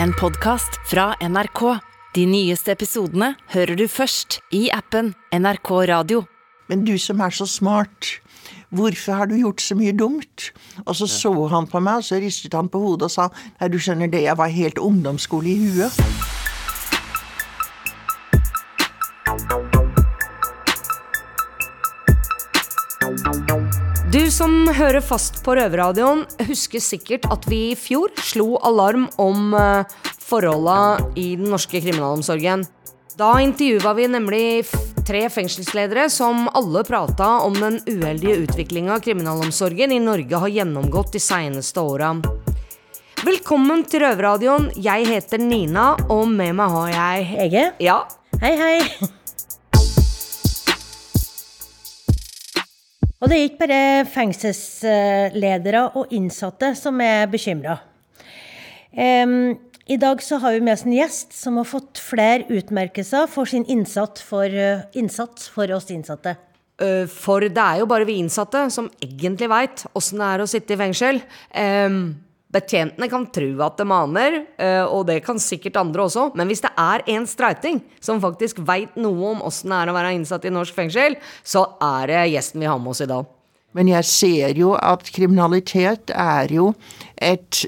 En podkast fra NRK. De nyeste episodene hører du først i appen NRK Radio. Men du som er så smart, hvorfor har du gjort så mye dumt? Og så så han på meg, og så ristet han på hodet og sa nei, du skjønner det, jeg var helt ungdomsskole i huet. Som hører fast på Røverradioen, husker sikkert at vi i fjor slo alarm om uh, forholda i den norske kriminalomsorgen. Da intervjua vi nemlig tre fengselsledere som alle prata om den uheldige utviklinga kriminalomsorgen i Norge har gjennomgått de seineste åra. Velkommen til Røverradioen. Jeg heter Nina, og med meg har jeg Hege? Ja, Hei, hei. Og det er ikke bare fengselsledere og innsatte som er bekymra. I dag så har vi med oss en gjest som har fått flere utmerkelser for sin innsats for, uh, innsats for oss innsatte. Øh, For det er jo bare vi innsatte som egentlig veit åssen det er å sitte i fengsel. Ehm, betjentene kan tro at det maner, øh, og det kan sikkert andre også, men hvis det er en streiting som faktisk veit noe om åssen det er å være innsatt i norsk fengsel, så er det gjesten vi har med oss i dag. Men jeg ser jo at kriminalitet er jo et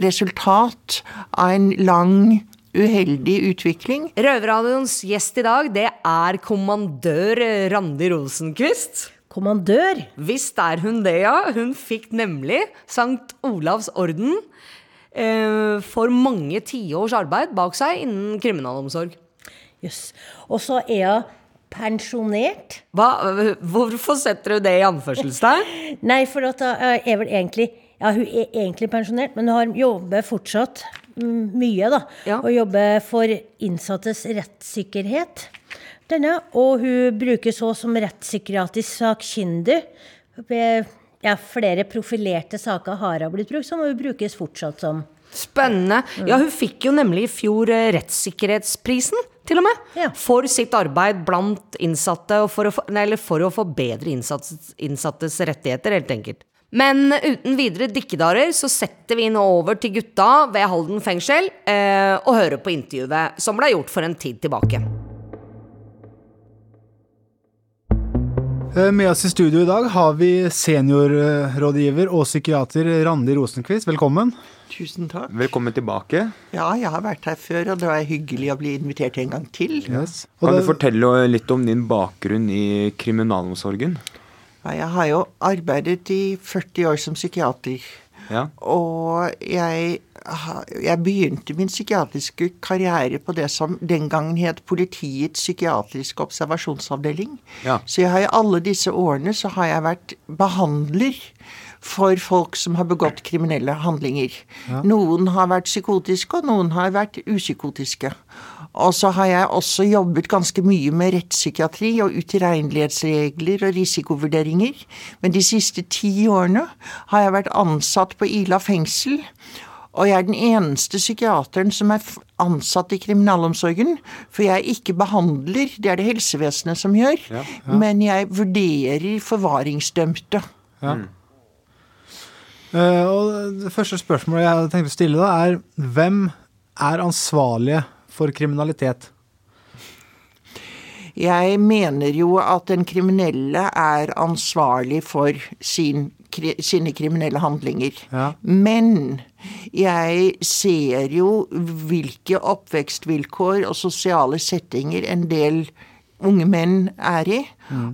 resultat av en lang, uheldig utvikling. Røverradioens gjest i dag, det er kommandør Randi Rosenquist. Kommandør. Visst er hun det, ja. Hun fikk nemlig Sankt Olavs orden eh, for mange tiårs arbeid bak seg innen kriminalomsorg. Jøss. Og så er hun pensjonert. Hva, hvorfor setter du det i anførselstegn? Nei, for at hun er vel egentlig Ja, hun er egentlig pensjonert, men hun har jobber fortsatt mm, mye, da. Ja. Og jobber for innsattes rettssikkerhet. Denne, og hun brukes også som rettspsykiatrisk sakkyndig. Ja, flere profilerte saker har hun blitt brukt som, og hun brukes fortsatt som. Spennende. Ja, hun fikk jo nemlig i fjor eh, Rettssikkerhetsprisen, til og med. Ja. For sitt arbeid blant innsatte, for å, nei, eller for å forbedre innsattes, innsattes rettigheter, helt enkelt. Men uten videre dikkedarer så setter vi nå over til gutta ved Halden fengsel eh, og hører på intervjuet som ble gjort for en tid tilbake. Med oss i studio i dag har vi seniorrådgiver og psykiater Randi Rosenquist. Velkommen. Tusen takk. Velkommen tilbake. Ja, jeg har vært her før, og det var hyggelig å bli invitert en gang til. Yes. Kan Kan du fortelle litt om din bakgrunn i kriminalomsorgen? Ja, jeg har jo arbeidet i 40 år som psykiater. Ja. Og jeg, jeg begynte min psykiatriske karriere på det som den gangen het Politiets psykiatriske observasjonsavdeling. Ja. Så jeg har i alle disse årene så har jeg vært behandler for folk som har begått kriminelle handlinger. Noen har vært psykotiske, og noen har vært upsykotiske. Og så har jeg også jobbet ganske mye med rettspsykiatri og utilregnelighetsregler og risikovurderinger. Men de siste ti årene har jeg vært ansatt på Ila fengsel. Og jeg er den eneste psykiateren som er ansatt i kriminalomsorgen. For jeg ikke behandler, det er det helsevesenet som gjør. Men jeg vurderer forvaringsdømte. Eh, Og det første spørsmålet jeg tenkte å stille, da, er hvem er ansvarlige for kriminalitet? Jeg mener jo at den kriminelle er ansvarlig for sin, kri- sine kriminelle handlinger. Ja. Men jeg ser jo hvilke oppvekstvilkår og sosiale settinger en del unge menn er i.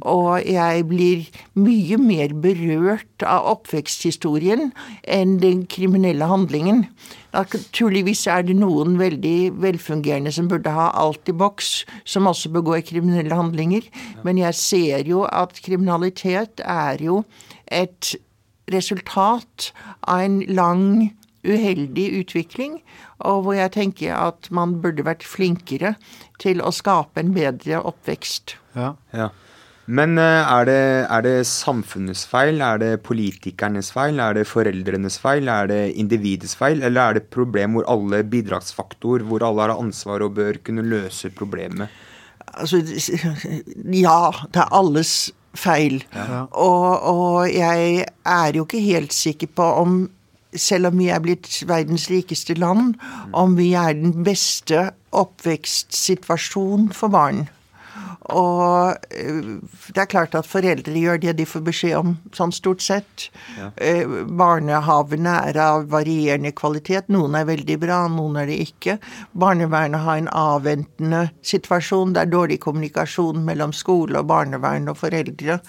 Og jeg blir mye mer berørt av oppveksthistorien enn den kriminelle handlingen. Naturligvis er det noen veldig velfungerende som burde ha alt i boks, som også begår kriminelle handlinger. Men jeg ser jo at kriminalitet er jo et resultat av en lang, uheldig utvikling, og hvor jeg tenker at man burde vært flinkere til å skape en bedre oppvekst. Ja. Ja. Men eh, er det, er det samfunnets feil, er det politikernes feil, er det foreldrenes feil, er det individets feil, eller er det et problem hvor alle bidragsfaktor, hvor alle har ansvar og bør kunne løse problemet? Altså, ja, det er alles feil. Og, og jeg er jo ikke helt sikker på om selv om vi er blitt verdens rikeste land, om vi er den beste oppvekstsituasjonen for barn. Og eh, det er klart at foreldre gjør det de får beskjed om, sånn stort sett. Ja. Eh, barnehavene er av varierende kvalitet. Noen er veldig bra, noen er det ikke. Barnevernet har en avventende situasjon. Det er dårlig kommunikasjon mellom skole og barnevern og foreldre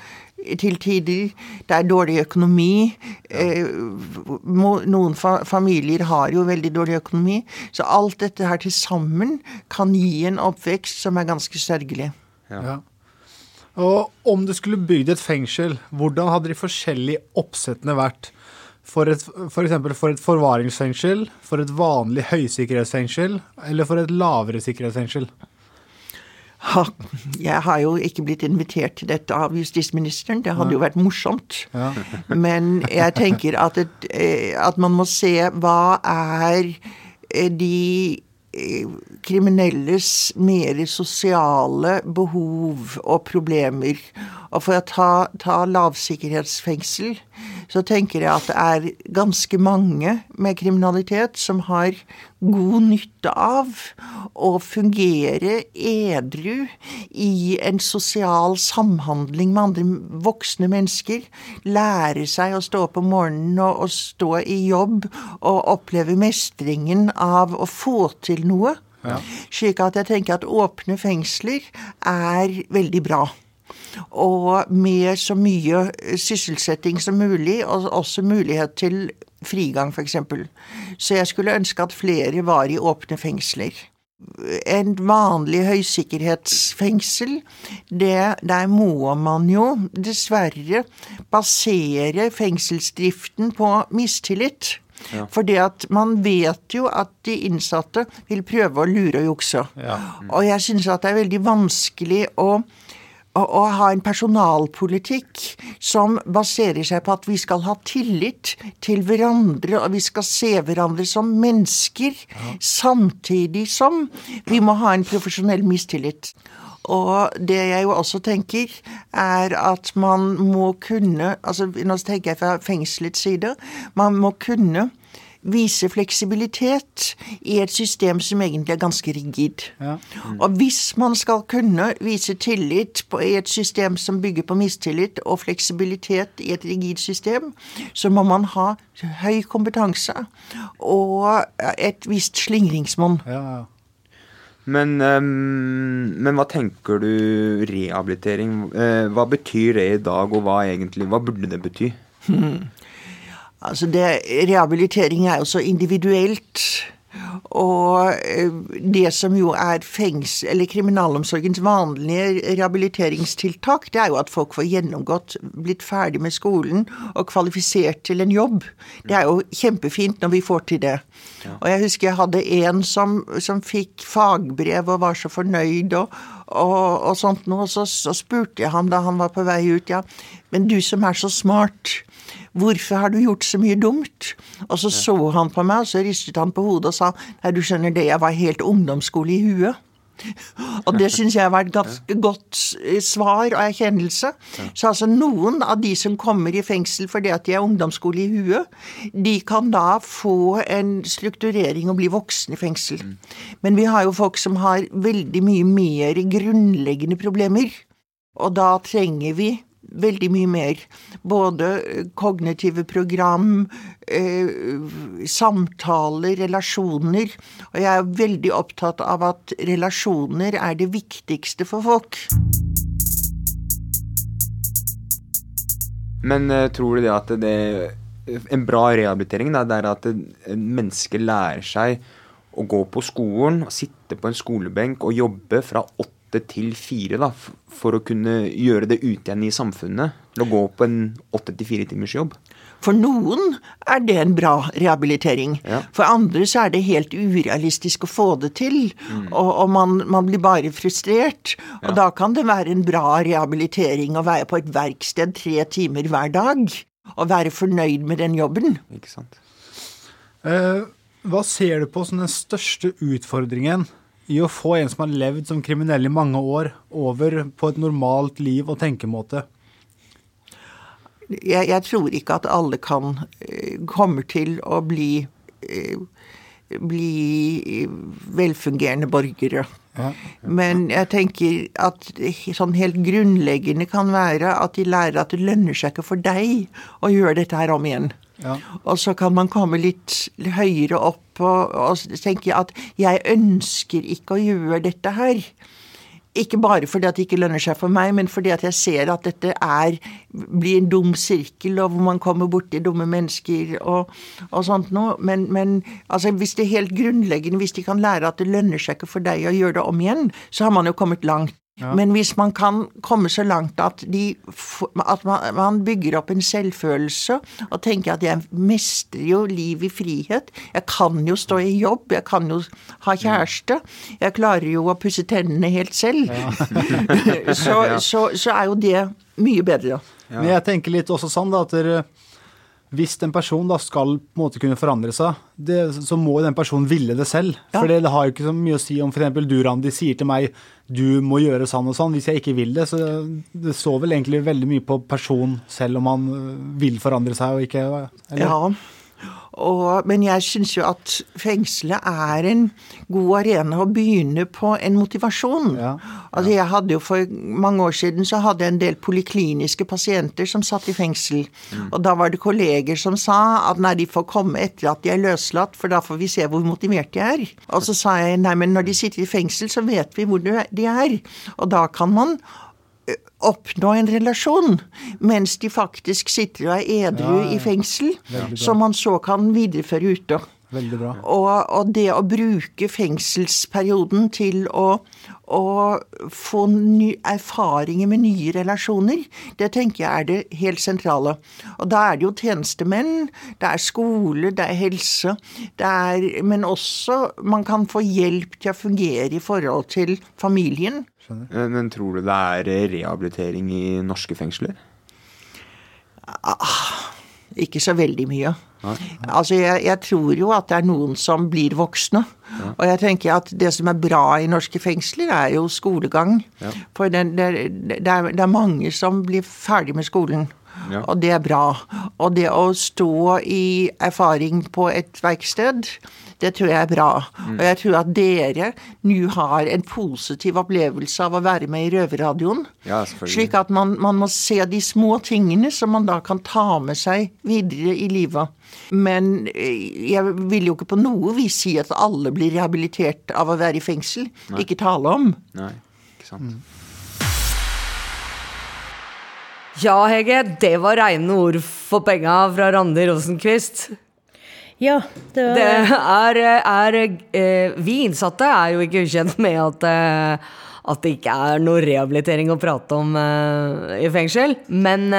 til tider. Det er dårlig økonomi. Eh, noen familier har jo veldig dårlig økonomi. Så alt dette her til sammen kan gi en oppvekst som er ganske sørgelig. Ja. ja. Og om du skulle bygd et fengsel, hvordan hadde de forskjellige oppsettene vært? For et, for for et forvaringsfengsel, for et vanlig høysikkerhetsfengsel eller for et lavere sikkerhetsfengsel? Ha, jeg har jo ikke blitt invitert til dette av justisministeren. Det hadde jo vært morsomt. Ja. Men jeg tenker at, et, eh, at man må se hva er eh, de kriminelles mer sosiale behov og problemer. Og for å ta, ta lavsikkerhetsfengsel, så tenker jeg at det er ganske mange med kriminalitet som har god nytte av å fungere edru i en sosial samhandling med andre voksne mennesker. Lære seg å stå opp om morgenen og, og stå i jobb og oppleve mestringen av å få til noe. Ja. Slik at jeg tenker at åpne fengsler er veldig bra. Og med så mye sysselsetting som mulig, og også mulighet til frigang, f.eks. Så jeg skulle ønske at flere var i åpne fengsler. En vanlig høysikkerhetsfengsel, det, der må man jo dessverre basere fengselsdriften på mistillit. Ja. Fordi at man vet jo at de innsatte vil prøve å lure og jukse. Ja. Mm. Og jeg syns at det er veldig vanskelig å å, ha en personalpolitikk som baserer seg på at vi skal ha tillit til hverandre, og vi skal se hverandre som mennesker, ja. samtidig som vi må ha en profesjonell mistillit. Og det jeg jo også tenker, er at man må kunne altså Nå tenker jeg fra fengselets side. Man må kunne vise fleksibilitet i et system som egentlig er ganske rigid. Ja. Mm. Og hvis man skal kunne vise tillit på, i et system som bygger på mistillit, og fleksibilitet i et rigid system, så må man ha høy kompetanse og et visst slingringsmonn. Ja, men, um, men, hva tenker du rehabilitering? Uh, hva betyr det i dag, og hva egentlig, hva burde det bety? Hmm. Altså det, rehabilitering er jo så individuelt. Og eh, det som jo er fengs, eller kriminalomsorgens vanlige rehabiliteringstiltak, det er jo at folk får gjennomgått, blitt ferdig med skolen og kvalifisert til en jobb. Det er jo kjempefint når vi får til det. Og jeg husker jeg hadde en som, som fikk fagbrev og var så fornøyd og, og, og sånt noe. Så, så spurte jeg ham da han var på vei ut, ja, men du som er så smart 'Hvorfor har du gjort så mye dumt?' Og så så han på meg, og så ristet han på hodet og sa 'Nei, du skjønner det, jeg var helt ungdomsskole i huet'. Og det syns jeg var et ganske godt eh, svar og erkjennelse. Så altså noen av de som kommer i fengsel fordi at de er ungdomsskole i huet, de kan da få en strukturering og bli voksen i fengsel. Mm. Men vi har jo folk som har veldig mye mer grunnleggende problemer. Og da trenger vi veldig mye mer. Både kognitive program, eh, samtaler, relasjoner. Og jeg er veldig opptatt av at relasjoner er det viktigste for folk. Men uh, tror du det at det En bra rehabilitering da, det er at mennesker lærer seg å gå på skolen, sitte på en skolebenk og jobbe fra åtte åtte til fire da, for å kunne gjøre det ute igjen i samfunnet? Til å gå på en åtte til fire timers jobb? For noen er det en bra rehabilitering. Ja. For andre så er det helt urealistisk å få det til. Mm. Og, og man, man, blir bare frustrert. Og ja. da kan det være en bra rehabilitering å være på et verksted tre timer hver dag. Og være fornøyd med den jobben. Ikke sant. Eh, hva ser du på som den største utfordringen i å få en som har levd som kriminell i mange år, over på et normalt liv og tenkemåte? jeg, jeg tror ikke at alle kan eh, kommer til å bli eh, bli velfungerende borgere. Men jeg tenker at sånn helt grunnleggende kan være at de lærer at det lønner seg ikke for deg å gjøre dette her om igjen. Ja. Og så kan man komme litt høyere opp og, og tenke at jeg ønsker ikke å gjøre dette her. Ikke bare fordi at det ikke lønner seg for meg, men fordi at jeg ser at dette er, blir en dum sirkel, og hvor man kommer borti dumme mennesker og, og sånt noe. Men, men altså, hvis det er helt grunnleggende, hvis de kan lære at det lønner seg ikke for deg å gjøre det om igjen, så har man jo kommet langt. Men hvis man kan komme så langt at, de, at man, man, bygger opp en selvfølelse og tenker at jeg mestrer jo liv i frihet, jeg kan jo stå i jobb, jeg kan jo ha kjæreste, jeg klarer jo å pusse tennene helt selv, ja. så, så, så, er jo det mye bedre. Ja. Men jeg tenker litt også sånn da, at dere hvis en person da skal på en måte kunne forandre seg, det, så må den personen ville det selv. Ja. For det, har jo ikke så mye å si om f.eks. du, Randi, sier til meg du må gjøre sånn og sånn. Hvis jeg ikke vil det, så det står vel egentlig veldig mye på personen selv om han øh, vil forandre seg og ikke. Eller? Ja. Og, men jeg syns jo at fengselet er en god arena å begynne på en motivasjon. Ja, ja. Altså jeg hadde jo For mange år siden så hadde jeg en del polikliniske pasienter som satt i fengsel. Mm. Og da var det kolleger som sa at nei, de får komme etter at de er løslatt, for da får vi se hvor motivert de er. Og så sa jeg nei, men når de sitter i fengsel, så vet vi hvor de er. Og da kan man oppnå en relasjon, mens de faktisk sitter og er edru ja, ja. i fengsel, som man så kan videreføre ute. Veldig bra. Og, og, det å bruke fengselsperioden til å, å få ny, erfaringer med nye relasjoner, det tenker jeg er det helt sentrale. Og da er det jo tjenestemenn, det er skole, det er helse, det er Men også man kan få hjelp til å fungere i forhold til familien. Skjønner. Men tror du det er rehabilitering i norske fengsler? Ah, ikke så veldig mye. Nei. Altså, jeg, jeg, tror jo at det er noen som blir voksne. Ja. Og jeg tenker at det som er bra i norske fengsler, er jo skolegang. Ja. For det, det, det, er, det, er, mange som blir ferdig med skolen. Og det er bra. Og det å stå i erfaring på et verksted, det tror jeg er bra. Mm. Og jeg tror at dere nå har en positiv opplevelse av å være med i Røverradioen. Ja, slik at man, man, må se de små tingene som man da kan ta med seg videre i livet. Men eh, jeg vil jo ikke på noe vis si at alle blir rehabilitert av å være i fengsel. Nei. Ikke tale om. Nei, ikke sant. Mm. Ja, Hege, det var reine ord for penga fra Randi Rosenquist. Ja, det var Det er, er eh, Vi innsatte er jo ikke ukjent med at, eh, at det ikke er noe rehabilitering å prate om eh, i fengsel. Men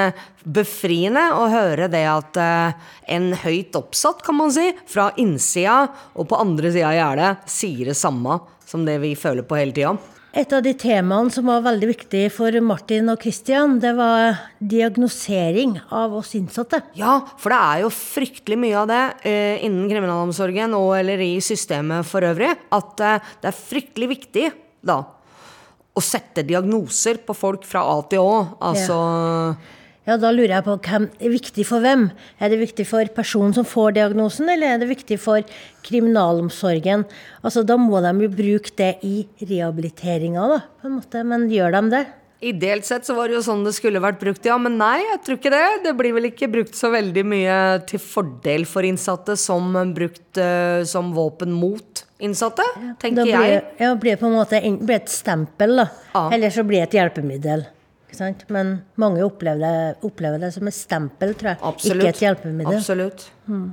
befriende å høre det at en høyt oppsatt, kan man si, fra innsida og på andre sida av gjerdet, sier det samme som det vi føler på hele tida. Et av de temaene som var veldig viktig for Martin og Christian, det var diagnosering av oss innsatte. Ja, for det er jo fryktelig mye av det uh, innen kriminalomsorgen og eller i systemet for øvrig, at uh, det er fryktelig viktig da å sette diagnoser på folk fra A til Å. Altså ja. Ja, da lurer jeg på hvem er viktig for hvem? Er det viktig for personen som får diagnosen, eller er det viktig for kriminalomsorgen? Altså, da må de jo bruke det i rehabiliteringa, da, på en måte. Men gjør de det? Ideelt sett så var det jo sånn det skulle vært brukt, ja. Men nei, jeg tror ikke det. Det blir vel ikke brukt så veldig mye til fordel for innsatte som brukt uh, som våpen mot innsatte, tenker blir, jeg. Ja, blir på en måte blir et stempel, da. Ja. Eller så blir det et hjelpemiddel. Men mange opplever det, opplever det, som et stempel, tror jeg. Absolutt. Ikke et hjelpemiddel. Absolutt. Mm.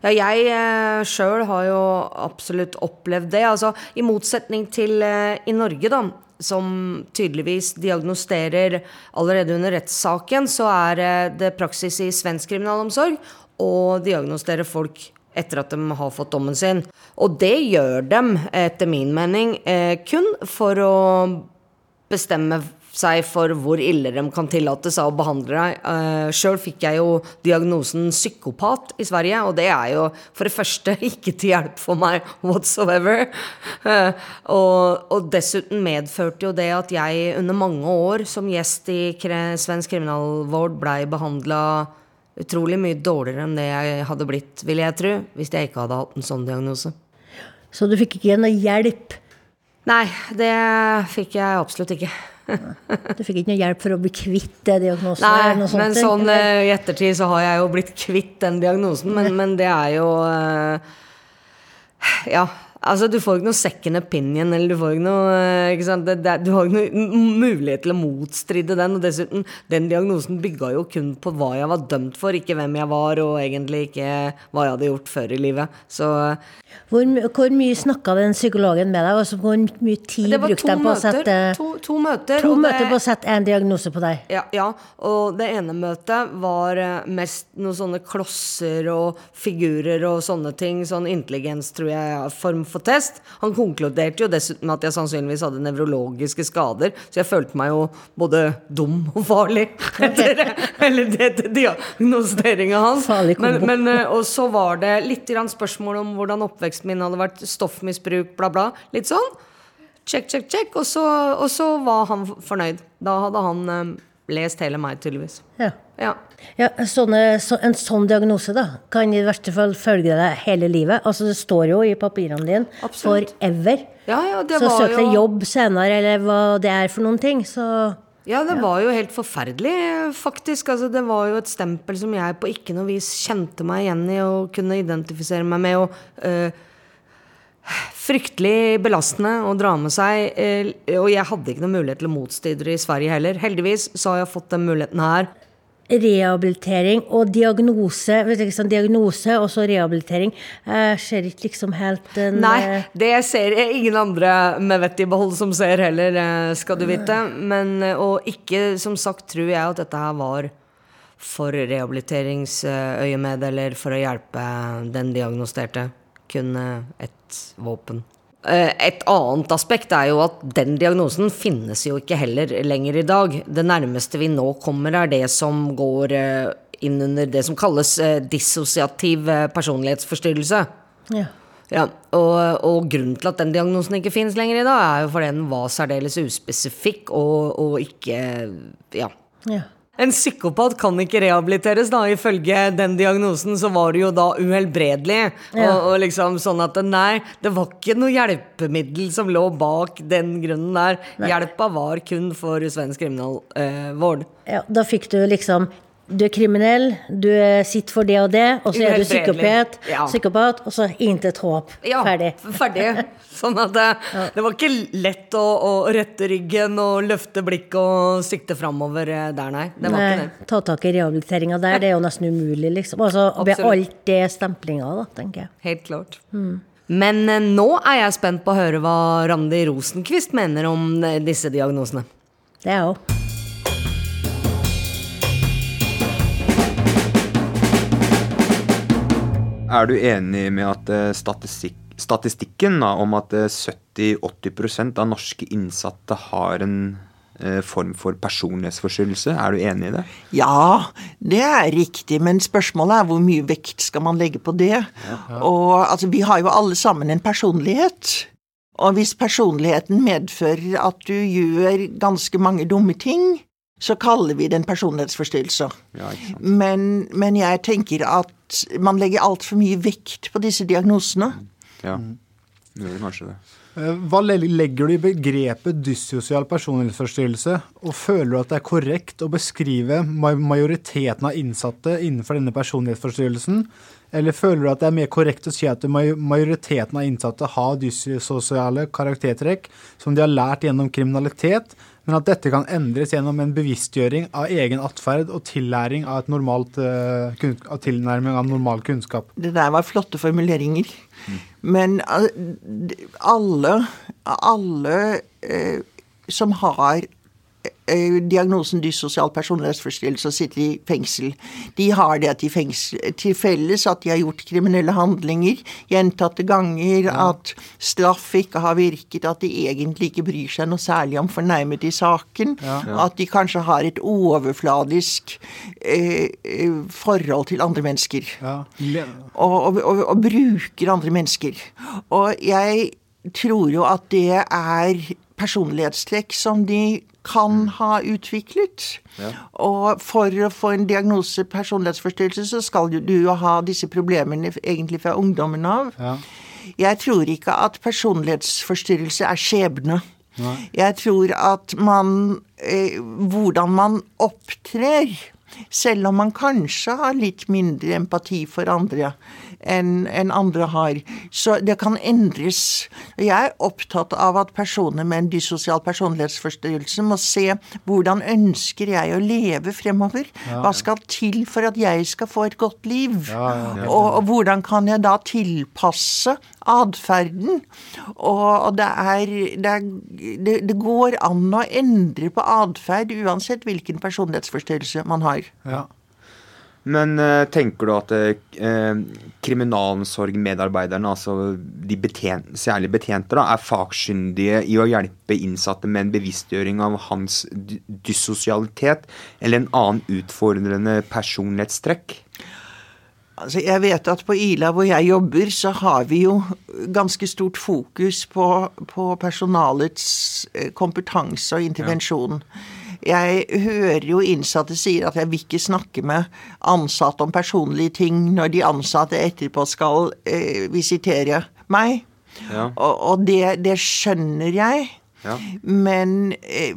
Ja, jeg eh, sjøl har jo absolutt opplevd det. Altså, I motsetning til eh, i Norge, da, som tydeligvis diagnosterer allerede under rettssaken, så er eh, det praksis i svensk kriminalomsorg å diagnostere folk etter at de har fått dommen sin. Og det gjør dem, etter min mening, eh, kun for å bestemme seg for hvor ille de kan tillate seg å behandle deg. Uh, Sjøl fikk jeg jo diagnosen psykopat i Sverige, og det er jo for det første ikke til hjelp for meg whatsoever. Uh, og, og, dessuten medførte jo det at jeg under mange år som gjest i svensk kriminalvård blei behandla utrolig mye dårligere enn det jeg hadde blitt, vil jeg tro, hvis jeg ikke hadde hatt en sånn diagnose. Så du fikk ikke noe hjelp? Nei, det fikk jeg absolutt ikke. Du fikk ikke noe hjelp for å bli kvitt det diagnosen? Nei, men sånn eller? i ettertid så har jeg jo blitt kvitt den diagnosen, men, men det er jo uh, Ja, Altså, Du får ikke noe second opinion, eller du får ikke noe ikke ikke det, det, Du har ikke noe mulighet til å motstride den. Og dessuten, den diagnosen bygga jo kun på hva jeg var dømt for, ikke hvem jeg var, og egentlig ikke hva jeg hadde gjort før i livet. Så Hvor, hvor mye snakka den psykologen med deg? Altså, hvor mye tid brukte han på å sette to, to møter. To møter på å sette en diagnose på deg? Ja, ja, og det ene møtet var eh, mest noen sånne klosser og figurer og sånne ting. Sånn intelligens, tror jeg, form for test. Han konkluderte jo dessuten med at jeg sannsynligvis hadde nevrologiske skader, så jeg følte meg jo både dum og farlig etter eller det til diagnoseringa hans. Men, men, eh, og så var det litt spørsmål om hvordan oppveksten min hadde vært, stoffmisbruk, bla, bla. Litt sånn. Check, check, check. Og så, og så var han fornøyd. Da hadde han um, lest hele meg, tydeligvis. Ja. Ja. ja sånne, så, en sånn diagnose da, kan i verste fall følge deg hele livet. Altså Det står jo i papirene dine Absolutt. forever. Ja, ja, så søk deg jo... jobb senere, eller hva det er for noen ting. Så ja, det var jo helt forferdelig, faktisk. Altså, det var jo et stempel som jeg på ikke noe vis kjente meg igjen i og kunne identifisere meg med. Og øh, fryktelig belastende å dra med seg. Øh, og jeg hadde ikke noen mulighet til å motstyre det i Sverige heller. Heldigvis så har jeg fått den muligheten her rehabilitering og diagnose. Liksom, diagnose og så rehabilitering. Jeg ser ikke liksom helt en Nei, eh, det ser jeg ingen andre med vett i behold som ser heller, eh, skal du vite. Men, eh, og ikke, som sagt, tror jeg at dette her var for rehabiliteringsøyemed, eller for å hjelpe den diagnosterte. Kun et våpen. Eh, et annet aspekt er jo at den diagnosen finnes jo ikke heller lenger i dag. Det nærmeste vi nå kommer, er det som går eh, inn under det som kalles eh, dissosiativ personlighetsforstyrrelse. Ja. Ja, og, og, grunnen til at den diagnosen ikke finnes lenger i dag, er jo fordi den var særdeles uspesifikk og, og ikke Ja. ja. En psykopat kan ikke rehabiliteres, da. Ifølge den diagnosen så var det jo da uhelbredelig. Ja. Og, og, liksom sånn at nei, det var ikke noe hjelpemiddel som lå bak den grunnen der. Nei. Hjelpa var kun for svensk kriminalvård. Eh, ja, da fikk du liksom du er kriminell, du sitter for det og det, og så er du psykopat, ja. psykopat, og så intet håp. Ja, ferdig. ferdig. Sånn at det, ja. det var ikke lett å, å, rette ryggen og løfte blikket og sikte framover eh, der, nei. Det var nei, ikke det. Ta tak i rehabiliteringa der, det er jo nesten umulig, liksom. Altså, Ved alt det stemplinga, da, tenker jeg. Helt klart. Mm. Men eh, nå er jeg spent på å høre hva Randi Rosenkvist mener om eh, disse diagnosene. Det er jeg òg. Er du enig med at eh, statistikk, statistikken da, om at 70-80 eh, av norske innsatte har en eh, form for personlighetsforstyrrelse. Er du enig i det? Ja, det er riktig, men spørsmålet er hvor mye vekt skal man legge på det? Ja. Og altså, vi har jo alle sammen en personlighet. Og hvis personligheten medfører at du gjør ganske mange dumme ting, så kaller vi det en personlighetsforstyrrelse. Ja, men, men, jeg tenker at man legger altfor mye vekt på disse diagnosene. Ja, gjør kanskje det. Eh, hva legger du i begrepet dyssosial personlighetsforstyrrelse, og føler du at det er korrekt å beskrive majoriteten av innsatte innenfor denne personlighetsforstyrrelsen, eller føler du at det er mer korrekt å si at majoriteten av innsatte har dyssosiale karaktertrekk som de har lært gjennom kriminalitet, men at dette kan endres gjennom en bevisstgjøring av egen atferd og tillæring av, et normalt, uh, av tilnærming av normal kunnskap. Det der var flotte formuleringer. Mm. Men uh, alle, alle uh, som har eh, diagnosen dyssosial personlighetsforstyrrelse og sitter i fengsel. De har det til, fengsel, til felles at de har gjort kriminelle handlinger gjentatte ganger, at straff ikke har virket, at de egentlig ikke bryr seg noe særlig om fornærmet i saken, at de kanskje har et overfladisk eh, eh, forhold til andre mennesker. Ja. Og, og, og, og bruker andre mennesker. Og jeg tror jo at det er personlighetstrekk som de kan ha utviklet. Og for å få en diagnose personlighetsforstyrrelse, så skal du jo ha disse problemene egentlig fra ungdommen av. Ja. Jeg tror ikke at personlighetsforstyrrelse er skjebne. Jeg tror at man eh, Hvordan man opptrer, selv om man kanskje har litt mindre empati for andre enn en andre har, så det kan endres. Jeg er opptatt av at personer med en dyssosial personlighetsforstyrrelse må se hvordan ønsker jeg å leve fremover? Hva skal til for at jeg skal få et godt liv? Og, og hvordan kan jeg da tilpasse atferden? Og, det er, det, er det, går an å endre på atferd uansett hvilken personlighetsforstyrrelse man har. Ja. Men eh, tenker du at eh, kriminalomsorgmedarbeiderne, altså de betjen særlig betjente, da, er fagskyndige i å hjelpe innsatte med en bevisstgjøring av hans dy- dyssosialitet eller en annen utfordrende personlighetstrekk? Altså, jeg vet at på Ila hvor jeg jobber, så har vi jo ganske stort fokus på, på personalets eh, kompetanse og intervensjon. Jeg hører jo innsatte sier at jeg vil ikke snakke med ansatte om personlige ting når de ansatte etterpå skal eh, visitere meg. Ja. Og, og det, det skjønner jeg. Ja. Men eh,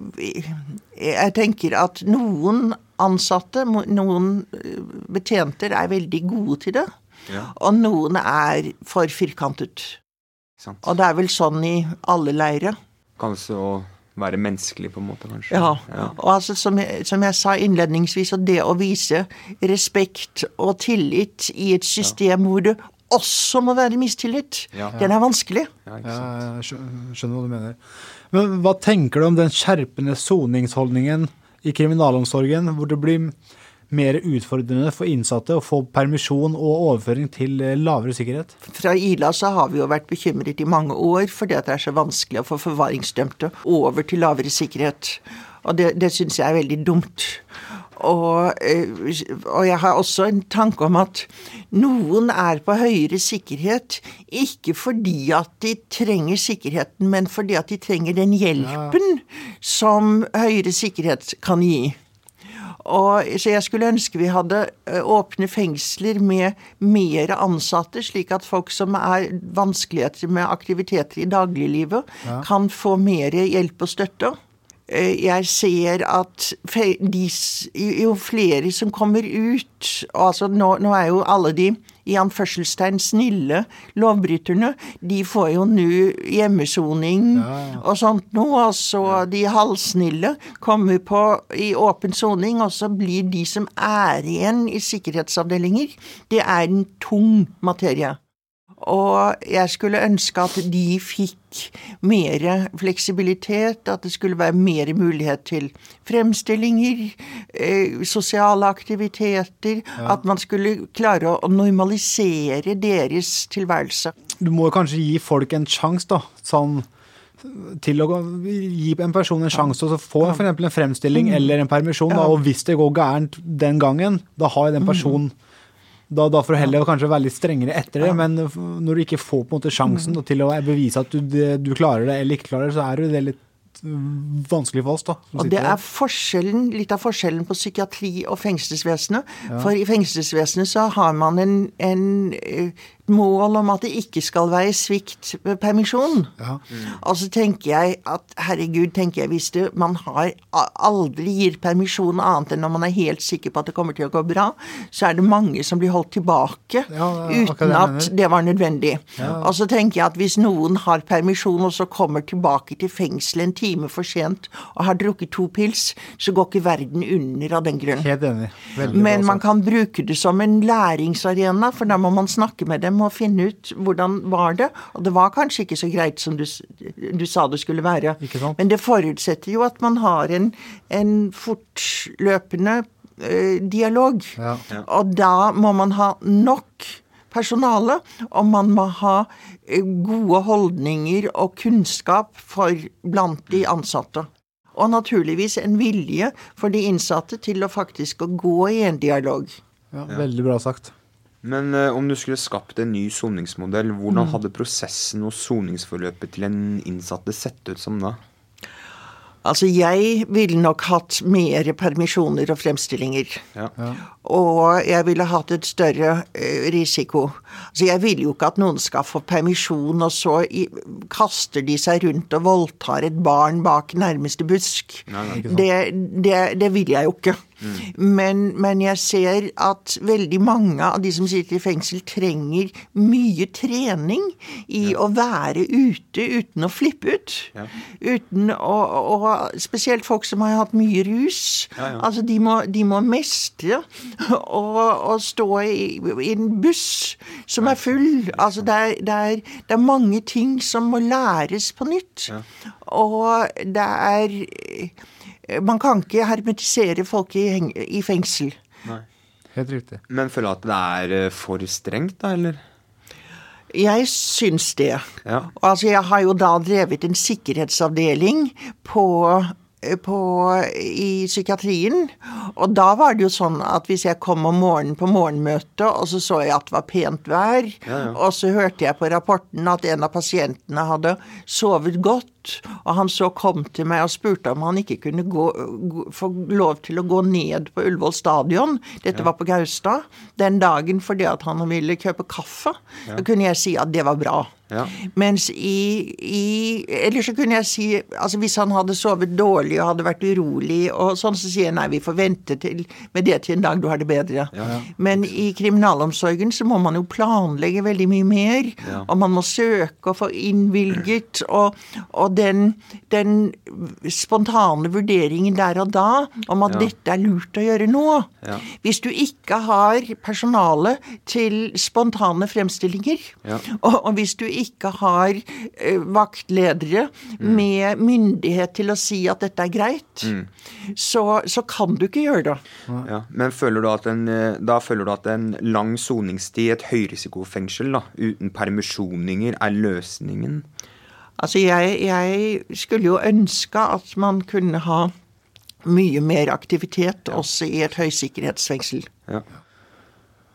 jeg tenker at noen ansatte, noen eh, betjenter, er veldig gode til det. Ja. Og noen er for firkantet. Sant. Og det er vel sånn i alle leire. Kanskje å være menneskelig, på en måte, kanskje. Ja. Ja. Og altså, som jeg, som jeg sa innledningsvis, og det å vise respekt og tillit i et system hvor det også må være mistillit, Ja. den er vanskelig. Ja, ikke Ja, jeg skjønner hva du mener. Men hva tenker du om den skjerpende soningsholdningen i kriminalomsorgen, hvor det blir mer utfordrende for innsatte å få permisjon og overføring til eh, lavere sikkerhet? Fra Ila så har vi jo vært bekymret i mange år fordi at det er så vanskelig å få forvaringsdømte over til lavere sikkerhet. Og det, det syns jeg er veldig dumt. Og, eh, og jeg har også en tanke om at noen er på høyere sikkerhet ikke fordi at de trenger sikkerheten, men fordi at de trenger den hjelpen som høyere sikkerhet kan gi. Og, så jeg skulle ønske vi hadde åpne fengsler med mer ansatte, slik at folk som er vanskeligheter med aktiviteter i dagliglivet, kan få mer hjelp og støtte. Eh, Jeg ser at de, jo flere som kommer ut altså nå, nå er jo alle de i anførselstegn snille lovbryterne, de får jo nå hjemmesoning og sånt noe. Og så de halvsnille kommer på i åpen soning, og så blir de som er igjen i sikkerhetsavdelinger, det er en tung materie. Og jeg skulle ønske at de fikk mer fleksibilitet, at det skulle være mer mulighet til fremstillinger, eh, sosiale aktiviteter, at man skulle klare å normalisere deres tilværelse. Du må kanskje gi folk en sjanse, da. Sånn til å gi en person en sjanse å få eksempel en fremstilling eller en permisjon. Da, og hvis det går gærent den gangen, da har den personen da, da du heller kanskje være litt strengere etter det, men når du ikke får på en måte sjansen da, til å bevise at du, det- du klarer det eller ikke klarer det, så er det litt mm, vanskelig for oss, da. Og det er forskjellen, litt av forskjellen på psykiatri og fengselsvesenet. For i fengselsvesenet så har man en, en eh, mål om at det ikke skal være svikt ved permisjon. Ja. Og så tenker jeg at herregud, tenker jeg, hvis det, man har aldri gir permisjon annet enn når man er helt sikker på at det kommer til å gå bra, så er det mange som blir holdt tilbake Ja, uten at det var nødvendig. Og så tenker jeg at hvis noen har permisjon og så kommer tilbake til fengselet en time for sent og har drukket to pils, så går ikke verden under av den grunn. Men man kan bruke det som en læringsarena, for da må man snakke med dem må finne ut hvordan var det. Og det var kanskje ikke så greit som du, du sa det skulle være. Men det forutsetter jo at man har en, en fortløpende eh, dialog. Ja. Og da må man ha nok personale, og man må ha eh, gode holdninger og kunnskap for blant de ansatte. Og naturligvis en vilje for de innsatte til å faktisk å gå i en dialog. Ja, veldig bra sagt. Men eh, om du skulle skapt en ny soningsmodell, hvordan hadde prosessen og soningsforløpet til en innsatte sett ut som da? Altså, jeg ville nok hatt mer permisjoner og fremstillinger. Ja. Og jeg ville hatt et større eh, risiko. Altså, jeg vil jo ikke at noen skal få permisjon, og så i, kaster de seg rundt og voldtar et barn bak nærmeste busk. det, det, det vil jeg jo ikke. Men, men jeg ser at veldig mange av de som sitter i fengsel, trenger mye trening i å være ute uten å flippe ut. Uten å, og Spesielt folk som har hatt mye rus. Altså, de må, de må mestre å stå i, i en buss som er full. Altså, det er, det, er, det er mange ting som må læres på nytt. Og det er Man kan ikke hermetisere folk i, i fengsel. Helt riktig. Men føler du at det er eh, for strengt, da, eller? Jeg syns det. Ja. Altså, jeg har jo da drevet en sikkerhetsavdeling på på, i psykiatrien. Og da var det jo sånn at hvis jeg kom om morgenen på morgenmøtet, og så så jeg at det var pent vær, og så hørte jeg på rapporten at en av pasientene hadde sovet godt, og han så kom til meg og spurte om han ikke kunne gå, få lov til å gå ned på Ullevål stadion, dette var på Gaustad, den dagen fordi at han ville kjøpe kaffe, da kunne jeg si at det var bra. Ja. Mens i, i Eller så kunne jeg si altså Hvis han hadde sovet dårlig og hadde vært urolig, og sånn, så sier jeg nei, vi får vente til, med det til en dag du har det bedre. Men i kriminalomsorgen så må man jo planlegge veldig mye mer, og man må søke og få innvilget, og, og den, den spontane vurderingen der og da om at dette er lurt å gjøre nå. Ja. Hvis du ikke har personale til spontane fremstillinger, Ja. og, og hvis du ikke har eh, vaktledere med myndighet til å si at dette er greit, så, så kan du ikke gjøre det. Ja. Men føler du at en, eh, da føler du at en lang soningstid i et høyrisikofengsel da, uten permisjoninger er løsningen? Altså, jeg, jeg skulle jo ønske at man kunne ha mye mer aktivitet også i et høysikkerhetsfengsel. Ja.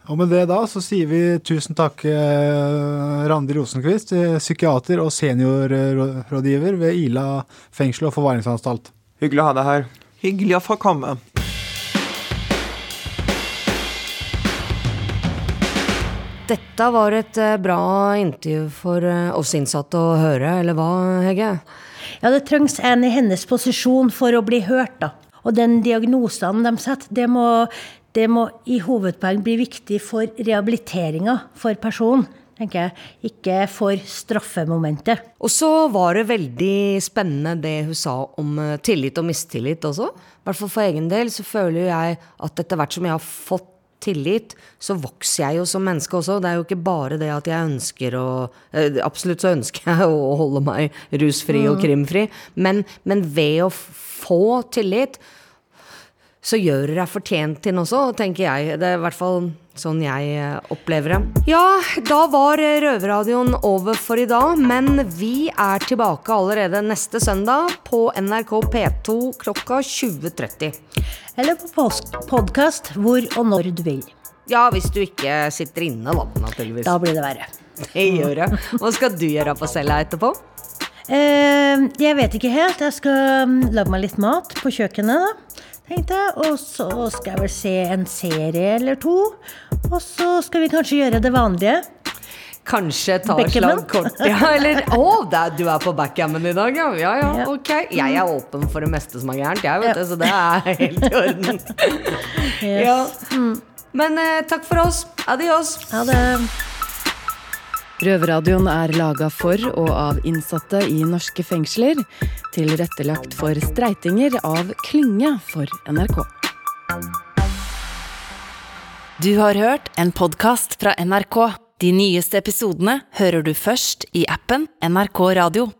Og med det da så sier vi tusen takk, eh, Randi Rosenquist, eh, psykiater og seniorrådgiver ved Ila fengsel og forvaringsanstalt. Hyggelig å ha deg her. Hyggelig å få komme. Dette var et eh, bra intervju for eh, oss innsatte å høre, eller hva, Hege? Ja, det trengs en i hennes posisjon for å bli hørt, da. Og den diagnosen de setter, det må, det må i hovedpoeng bli viktig for rehabiliteringa for personen, tenker jeg. Ikke for straffemomentet. Og så var det veldig spennende det hun sa om eh, tillit og mistillit også. I hvert fall for egen del så føler jeg at etter hvert som jeg har fått tillit, så vokser jeg jo som menneske også. Det er jo ikke bare det at jeg ønsker å eh, Absolutt så ønsker jeg å holde meg rusfri og krimfri, men, men ved å få tillit, så gjør deg fortjent til den også, tenker jeg. Det er i hvert fall sånn jeg eh, opplever det. Ja, da var eh, Røverradioen over for i dag, men vi er tilbake allerede neste søndag på NRK P2 klokka 20.30. Eller på podkast hvor og når du vil. Ja, hvis du ikke sitter inne, da, naturligvis. Da blir det verre. Det gjør det. Hva skal du gjøre på cella etterpå? Eh, jeg vet ikke helt. Jeg skal mm, lage meg litt mat på kjøkkenet, da. Tenkte jeg. Og så skal jeg vel se en serie eller to. Og så skal vi kanskje gjøre det vanlige. Kanskje ta slag kort Ja, eller Å, oh, du er på backgammon i dag, ja. Ja, ja, ok. Jeg er åpen for det meste som er gærent, jeg, vet du, så det er helt i orden. Ja. Men eh, takk for oss. Adios. Ha det. Røverradioen er laga for og av innsatte i norske fengsler. Tilrettelagt for streitinger av Klynge for NRK. Du har hørt en podkast fra NRK. De nyeste episodene hører du først i appen NRK Radio.